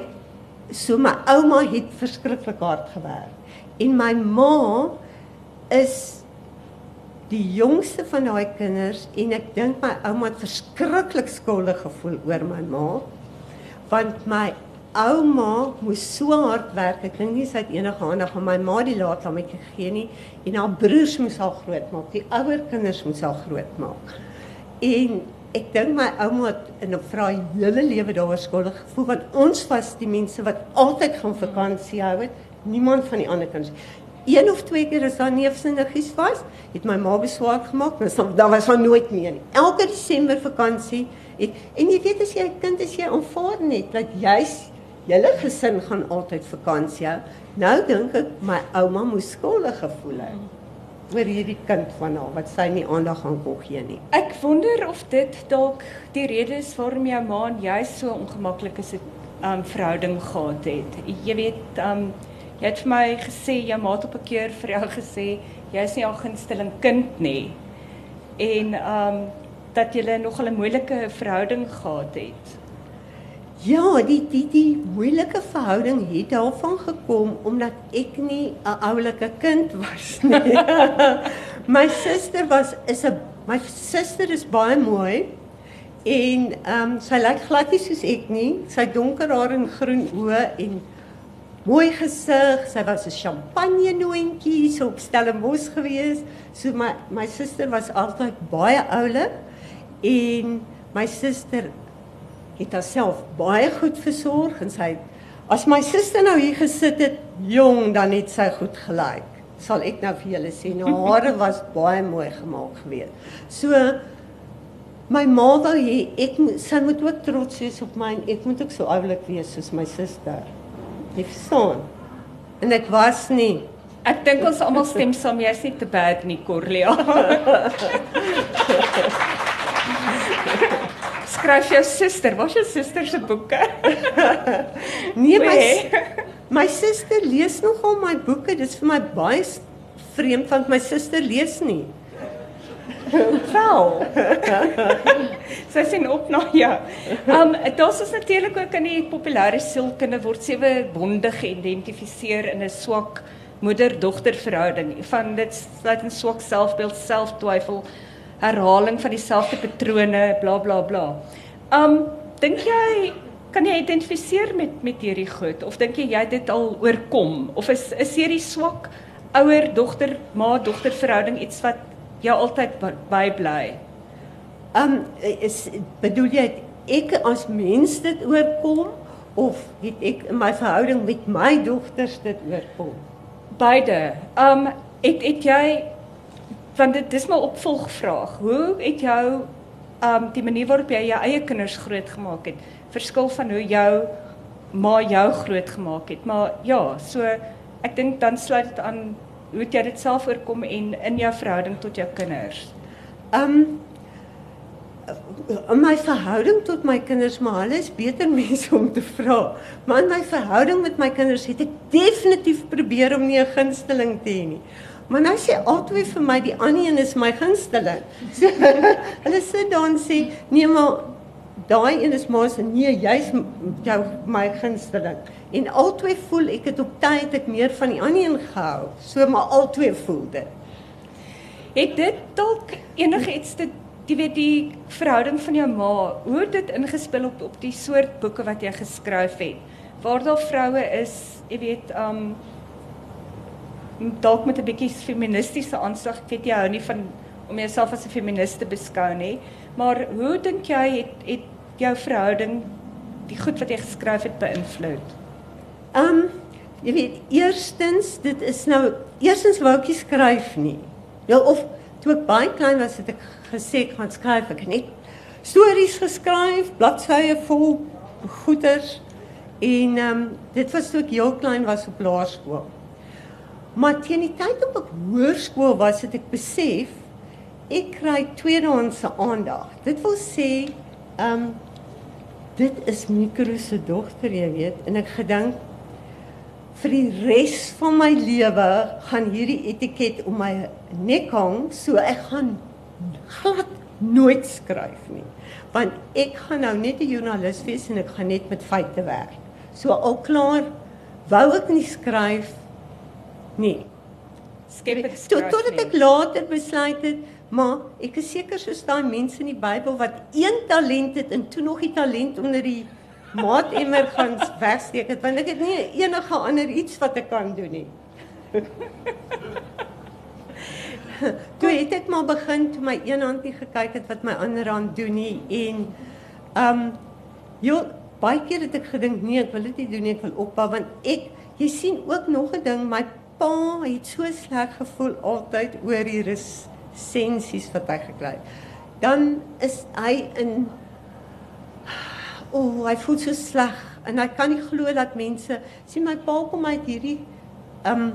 Speaker 3: so my ouma het verskriklik hard gewerk. En my ma is die jongste van daai kinders en ek dink my ouma het verskriklik skuldig gevoel oor my ma want my ouma moes so hard werk. Ek dink nie sy het enige aandag aan my ma die laat hom gegee nie en haar broers moes haar grootmaak. Die ouer kinders moes haar grootmaak. En ek dink my ouma het in vrye hele lewe daaroor skuldig gevoel want ons was die mense wat altyd gaan vakansie hou. Niemand van die ander kinders. Een of twee keer as daar neefs en niggies was, het my ma beswaar gemaak, maar dan was daar nooit meer nie. Elke Desember vakansie het en jy weet as jy 'n kind is jy aanvaar net dat jy's julle gesin gaan altyd vakansie hou. Nou dink ek my ouma moes skuldig gevoel het oor hierdie kind van haar wat sy nie aandag aan kon gee nie.
Speaker 4: Ek wonder of dit dalk die rede is waarom jou ma en jy so ongemaklik is 'n um, verhouding gehad het. Jy weet, um, jy het vir my gesê jou ma het op 'n keer vir jou gesê jy is nie haar gunsteling kind nie. En um dat julle nog 'n moeilike verhouding gehad het.
Speaker 3: Ja, die die die moeilike verhouding het daarvan gekom omdat ek nie 'n oulike kind was nie. <laughs> my suster was is 'n my suster is baie mooi en ehm um, sy lyk glad nie soos ek nie. Sy donker haar en groen oë en mooi gesig. Sy was 'n champagne noontjie so op Stellenbosch gewees. So my my suster was altyd baie oulik en my suster het haarself baie goed versorg en sy as my suster nou hier gesit het jong dan het sy goed gelyk sal ek nou vir julle sê nou <laughs> hare was baie mooi gemaak gewees so my ma wou hê ek sy moet ook trots wees op my ek moet ook so oulik wees soos my suster jy verstaan en ek was nie
Speaker 4: ek dink ons almal stem saam jy's nie te bad nie Corlia <laughs> skryf jou suster? Wat is jou suster se boeke? <laughs>
Speaker 3: nee, my <laughs> my suster lees nogal my boeke. Dit is vir my baie vreemd want my suster lees nie. <laughs>
Speaker 4: Val. <laughs> Sy sien op na ja. Um daar's ons natuurlik ook in die populêre sielkunde word sewe bonde geïdentifiseer in 'n swak moeder-dogter verhouding. Van dit sluit in swak selfbeeld, selftwyfel, herhaling van dieselfde patrone, bla bla bla. Um dink jy kan jy identifiseer met met hierdie goed of dink jy jy het dit al oorkom of is is hierdie swak ouer dogter ma dogter verhouding iets wat jou altyd bybly?
Speaker 3: Um is bedoel jy ek as mens dit oorkom of het ek in my verhouding met my dogters dit oorkom?
Speaker 4: Beide. Um het het jy want dit dis my opvolgvraag. Hoe het jou um die manier waarop jy jou eie kinders grootgemaak het verskil van hoe jou ma jou grootgemaak het? Maar ja, so ek dink dan sluit dit aan hoe jy dit self oorkom en in jou verhouding tot jou kinders.
Speaker 3: Um in my verhouding tot my kinders, maar hulle is beter <laughs> mense om te vra. Maar in my verhouding met my kinders het ek definitief probeer om nie 'n gunsteling te hê nie. Maar nou sê albei vir my die ander een is my gunsteling. <laughs> So hulle sê dan sê nee maar daai een is maar se nee jy's jou my gunsteling. En albei voel ek het op tyd ek meer van die ander een gehou. So maar albei voel dit.
Speaker 4: Het dit dalk enige iets te jy weet die verhouding van jou ma, hoe het dit ingespel op op die soort boeke wat jy geskryf het? Waar daar vroue is, jy weet, um dalk met 'n bietjie feministiese aanslag. Ek weet jy hou nie van om jouself as 'n feministe te beskou nie, maar hoe dink jy het het jou verhouding die goed wat jy geskryf het beïnvloed?
Speaker 3: Um jy weet, eerstens, dit is nou eerstens wou ek skryf nie. Ja of toe ek baie klein was het ek gesê ek gaan skryf. Ek net stories geskryf, bladsye vol goeters en ehm um, dit was toe ek heel klein was op laerskool. Maar teen die tyd op ek hoërskool was, het ek besef ek kry tweedehandse aandag. Dit wil sê, ehm um, dit is Mikro se dogter, jy weet, en ek gedink vir die res van my lewe gaan hierdie etiket om my nek hang, so ek gaan glad nooit skryf nie. Want ek gaan nou net 'n joernalis wees en ek gaan net met feite werk. So al klaar wou ek nie skryf Nee.
Speaker 4: Skep dit
Speaker 3: tot totdat ek later besluit het, maar ek is seker soos daai mense in die Bybel wat een talent het en toe nog die talent onder die maatemmer gaan wegsteek het, want ek het nie enige ander iets wat ek kan doen nie. <laughs> toe het ek maar begin toe my een handjie gekyk het wat my ander hand doen nie en ehm um, jy baie keer het ek gedink nee, ek wil dit nie doen nie, ek wil ophou want ek jy sien ook nog 'n ding, my pa het so sleg gevoel altyd oor die resensies wat hy gekry het. Dan is hy in o, oh, hy voel so sleg en hy kan nie glo dat mense sien my pa kom uit hierdie ehm um,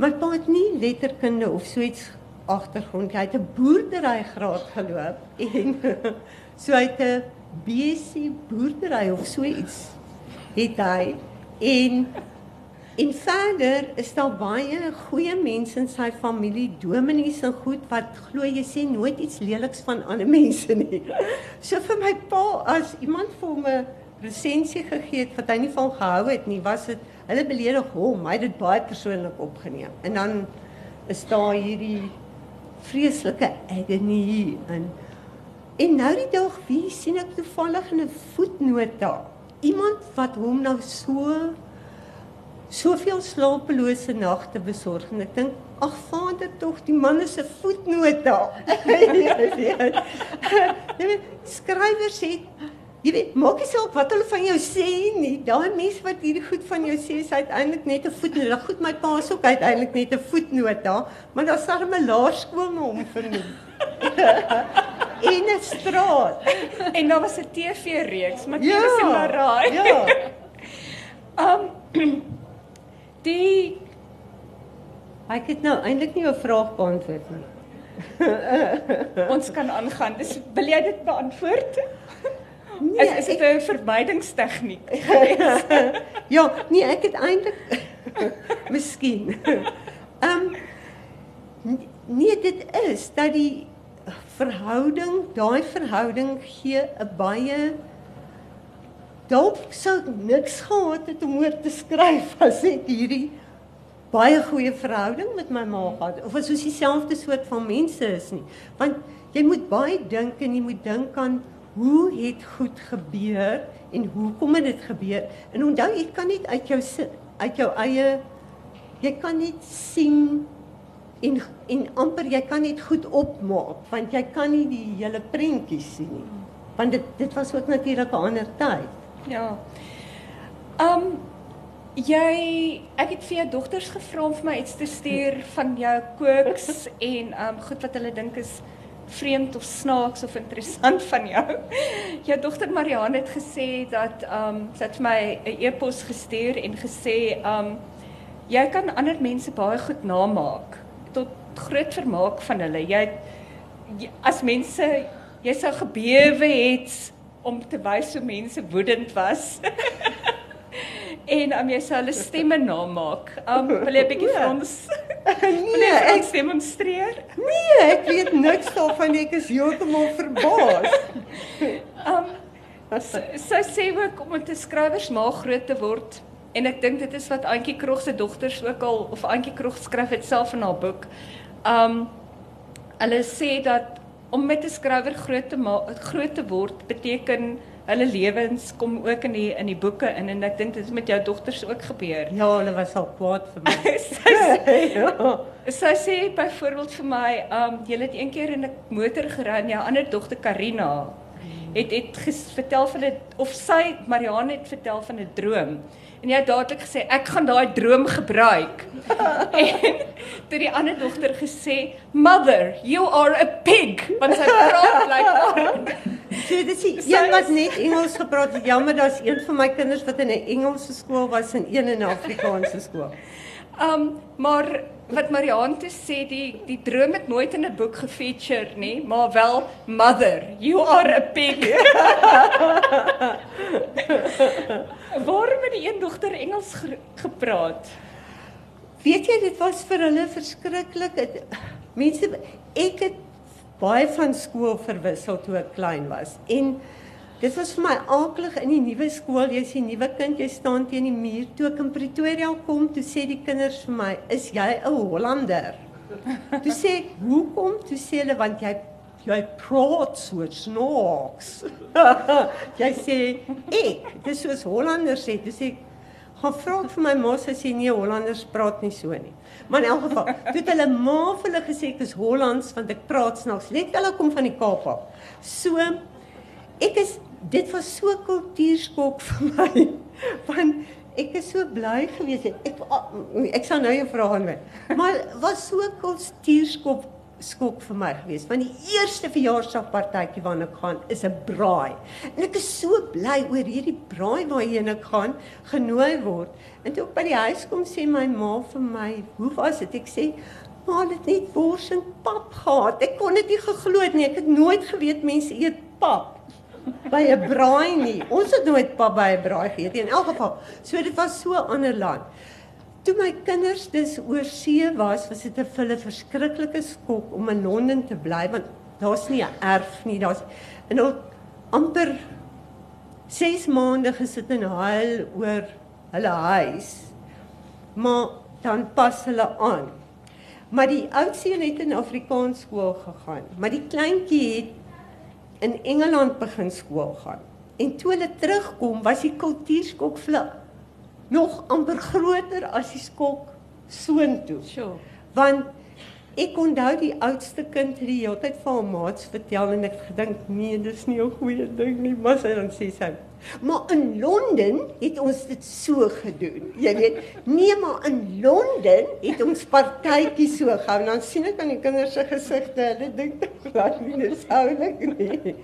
Speaker 3: my pa het nie letterkunde of so iets agtergrond. Hy het 'n boerdery graad geloop en <laughs> so hy het 'n BSc boerdery of so iets het hy en En verder is daar baie goeie mense in sy familie, dominees en goed wat glo jy sê nooit iets leliks van ander <laughs> mense nie. So vir my pa as iemand vir hom 'n resensie gegee het wat hy nie van gehou het nie, was dit hulle beledig hom, hy het dit baie persoonlik opgeneem. En dan is daar hierdie vreeslike agony in En nou die dag wie sien ek toevallig in 'n voetnota iemand wat hom nou so soveel slapelose nagte besorg en ek dink ag vader tog die man is 'n voetnoot daar. Skrywers sê jy weet maak nie saak wat hulle van jou sê nie. Daai mense wat hierdie goed van jou sê is uiteindelik net 'n voetnoot. Goed my pa is ook uiteindelik net 'n voetnoot daar, maar daar's daar 'n laerskool met hom vernoem. <laughs> in 'n straat.
Speaker 4: En daar was 'n TV reeks, maar dit is in Maraai.
Speaker 3: Ja. <laughs>
Speaker 4: Um Die
Speaker 3: Ek het nou eintlik nie 'n vraag beantwoord nie. <laughs>
Speaker 4: Ons kan aangaan. Dis wil jy dit beantwoord? Nee, is, is dit 'n vermydingstegniek? <laughs>
Speaker 3: ja, nee, ek het eintlik <laughs> Miskien. Ehm um, nee, dit is dat die verhouding, daai verhouding gee 'n baie dalk sou niks gehad het om oor te skryf <laughs> as ek hierdie baie goeie verhouding met my ma gehad of as ons dieselfde soort van mense is nie. Want jy moet baie dink en jy moet dink aan hoe het goed gebeur en hoekom het dit gebeur? En onthou jy kan net uit jou uit jou eie jy kan net sien en en amper jy kan net goed opmaak want jy kan nie die hele prentjie sien nie. Want dit dit was ook natuurlik 'n ander tyd.
Speaker 4: Ja. Ehm um, jy ek het vir jou dogters gevra om vir my iets te stuur <laughs> van jou kooks en ehm um, goed wat hulle dink is vreemd of snaaks of interessant van jou. <laughs> Jou dogter Marianne het gesê dat ehm um, sy het vir my 'n e-pos gestuur en gesê ehm um, jy kan ander mense baie goed namaak tot groot vermaak van hulle. Jy, jy as mense jy sou gebewe het om te wys hoe mense woedend was. <laughs> en um, jy sou hulle stemme namaak. Um wil jy 'n bietjie vir ons <laughs> Nee, ek demonstreer.
Speaker 3: Nee, ek weet niks daarvan. Ek is heeltemal verbaas.
Speaker 4: Um <laughs> sy so sê ook om 'n skrywers ma groot te word en ek dink dit is wat Antjie Krog se dogters ook al of Antjie Krog skryf dit self in haar boek. Um hulle sê dat om met 'n skrywer groot te groot te word beteken hulle lewens kom ook in die in die boeke in en ek dink dit het met jou dogters ook gebeur.
Speaker 3: Ja, hulle was al kwaad vir my. <laughs>
Speaker 4: sy, <laughs> ja. sy sê byvoorbeeld vir my, um jy het een keer in 'n motor gery en jou ander dogter Karina het het vertel van dit of sy Marianne het vertel van 'n droom. En jy het dadelik gesê ek gaan daai droom gebruik. <laughs> en toe die ander dogter gesê, "Mother, you are a pig." Want sy praat like
Speaker 3: So dis die een wat net Engels gepraat het. Jammer, daar's een van my kinders wat in 'n Engelse skool was en een in 'n Afrikaanse skool.
Speaker 4: Um, maar wat Marianne te sê die die droom het nooit in 'n boek gefeature nie, maar wel Mother, you are a pig. <laughs> Waarom het die een dogter Engels ge gepraat?
Speaker 3: Weet jy, dit was vir hulle verskriklik. Mense ek het baie van skool verwissel toe ek klein was. En dit was vir my aaklig in die nuwe skool. Jy's 'n nuwe kind, jy staan teen die muur. Toe ek in Pretoria kom, toe sê die kinders vir my, "Is jy 'n Hollander?" <laughs> Toe sê ek, "Hoekom?" Toe sê hulle, "Want jy jy praat so snaaks." <laughs> jy sê, "Ek, dis soos Hollanders sê." Toe sê ek, "Gaan vra vir my ma sy sê nee, Hollanders praat nie so nie." Maar in elk geval, toe het hulle ma vir hulle gesê ek is Hollands want ek praat snaaks. Net hulle kom van die Kaap af. So ek is dit was so kultuurskok <laughs> vir my. Want ek is so bly gewees het. Ek ek sal nou jou vra aan my. Maar was so kultuurskok skok vir my gewees want die eerste verjaarsdagpartytjie waarna ek gaan is 'n braai en ek is so bly oor hierdie braai waarheen ek gaan genooi word en toe ek by die huis kom sê my ma vir my hoe was dit ek sê maar dit net bors en pap gehad ek kon dit nie geglo nie ek het nooit geweet mense eet pap by 'n braai nie. Ons het nooit pap by 'n braai geëet in elk geval so dit was so 'n ander land. Toe my kinders dis oor see was, was dit 'n hulle verskriklike skok om in Londen te bly want daar's nie 'n erf nie, daar's en al amper 6 maande gesit en huil oor hulle huis. Maar dan pas hulle aan. Maar die oudste een het in Afrikaans skool gegaan, maar die kleintjie het in Engeland begin skool gaan. En toe hulle terugkom, was die kultuurskok vlug nog amper groter as die skok soontoe.
Speaker 4: Sure.
Speaker 3: Want ek onthou die oudste kind het die hele tyd vir hom maats vertel en ek gedink nee, dis nie 'n goeie ding nie, maar sy dan sê sy Maar in Londen het ons dit so gedoen. Jy weet, nee maar in Londen het ons partytjies so gehou. Dan sien ek aan die kinders se gesigte, hulle dink dat nie dis oulik nie.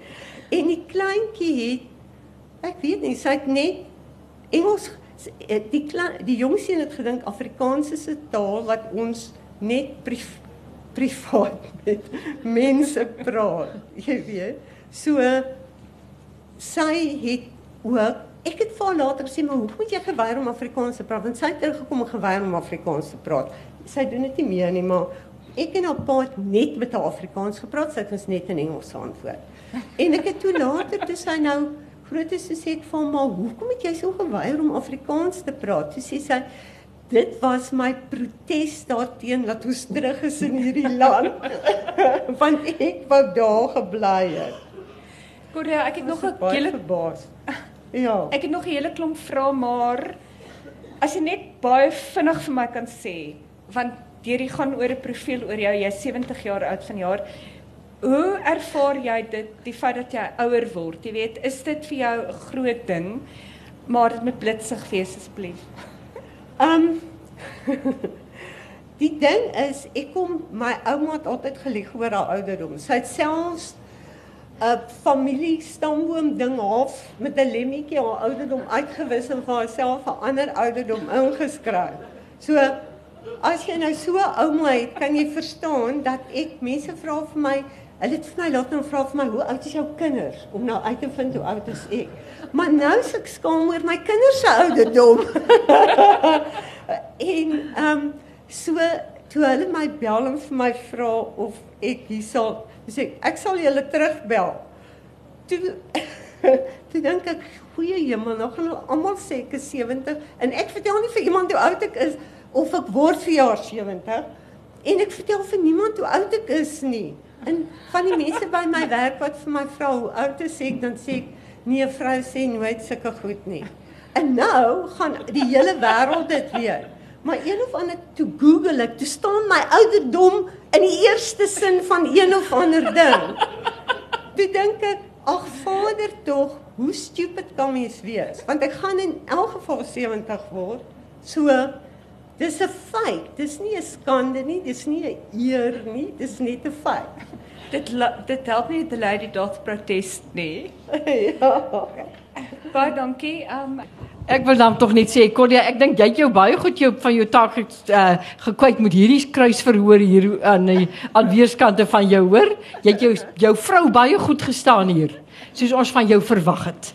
Speaker 3: En die kleintjie het ek weet nie, sy het net Engels Eh, die die jong seun het gedink Afrikaans is 'n taal wat ons net priv, privaat met mense praat, jy weet. So sy het ook ek het vir later gesê maar hoe moet jy geweier om Afrikaans te praat? Want sy het teruggekom en geweier om Afrikaans te praat. Sy doen dit nie meer nie, maar ek en haar pa het net met haar Afrikaans gepraat, sy het ons net in Engels antwoord. En ek het toe later toe sy nou Groot is sê ek hom maar hoekom het jy so geweier om Afrikaans te praat? Sy sê sy dit was my protes daarteen dat ons terug is in hierdie <laughs> land. <laughs> Want ek wou daar gebly het.
Speaker 4: Korea, ek het nog 'n hele
Speaker 3: verbaas. Ja.
Speaker 4: Ek het nog 'n hele klomp vrae, maar as jy net baie vinnig vir my kan sê, want hierdie gaan oor 'n profiel oor jou, jy's 70 jaar oud vanjaar. Hoe ervaar jy dit, die feit dat jy ouer word? Jy weet, is dit vir jou 'n groot ding? Maar dit moet blitsig wees asseblief.
Speaker 3: Um <laughs> Die ding is, ek kom my ouma het altyd gelieg oor haar ouderdom. Sy het selfs 'n familie stamboom ding half met 'n lemmetjie haar ouderdom uitgewis en vir haarself 'n ander ouderdom ingeskryf. So as jy nou so ouma het, kan jy verstaan dat ek mense vra vir my Hulle het vir my laat nou vra vir my hoe oud is jou kinders om nou uit te vind hoe oud is ek. Maar nou se ek skaam oor my kinders se ouderdom. <laughs> en ehm um, so toe hulle my bel en vir my vra of ek hier sal sê ek sal julle terugbel. Toe <laughs> toe dink ek goeie hemel nog gaan almal sê ek is 70 en ek vertel nie vir iemand hoe oud ek is of ek word vir jaar 70 en ek vertel vir niemand hoe oud ek is nie. En van die mense by my werk wat vir my vra hoe oud is ek dan sê ek nee vrou sê nooit sulke goed nie. En nou gaan die hele wêreld dit weet. Maar een of ander toe Google ek, toe staan my ouderdom in die eerste sin van een of ander ding. Toe dink ek, ag Vader tog, hoe stupid kan mens wees? Want ek gaan in elk geval 70 word. So dis 'n feit. Dis nie 'n skande nie, dis nie 'n eer nie, dis net 'n feit.
Speaker 4: Dit dit help nie te lei die dood protest nie. <laughs>
Speaker 3: ja.
Speaker 4: Baie dankie. Um
Speaker 1: Ek wil dan tog net sê Cordia, ek dink jy het jou baie goed jou van jou taak uh, gekwyt met hierdie kruisverhoor hier aan die aan weerskante van jou hoor. Jy het jou jou vrou baie goed gestaan hier soos ons van jou verwag het.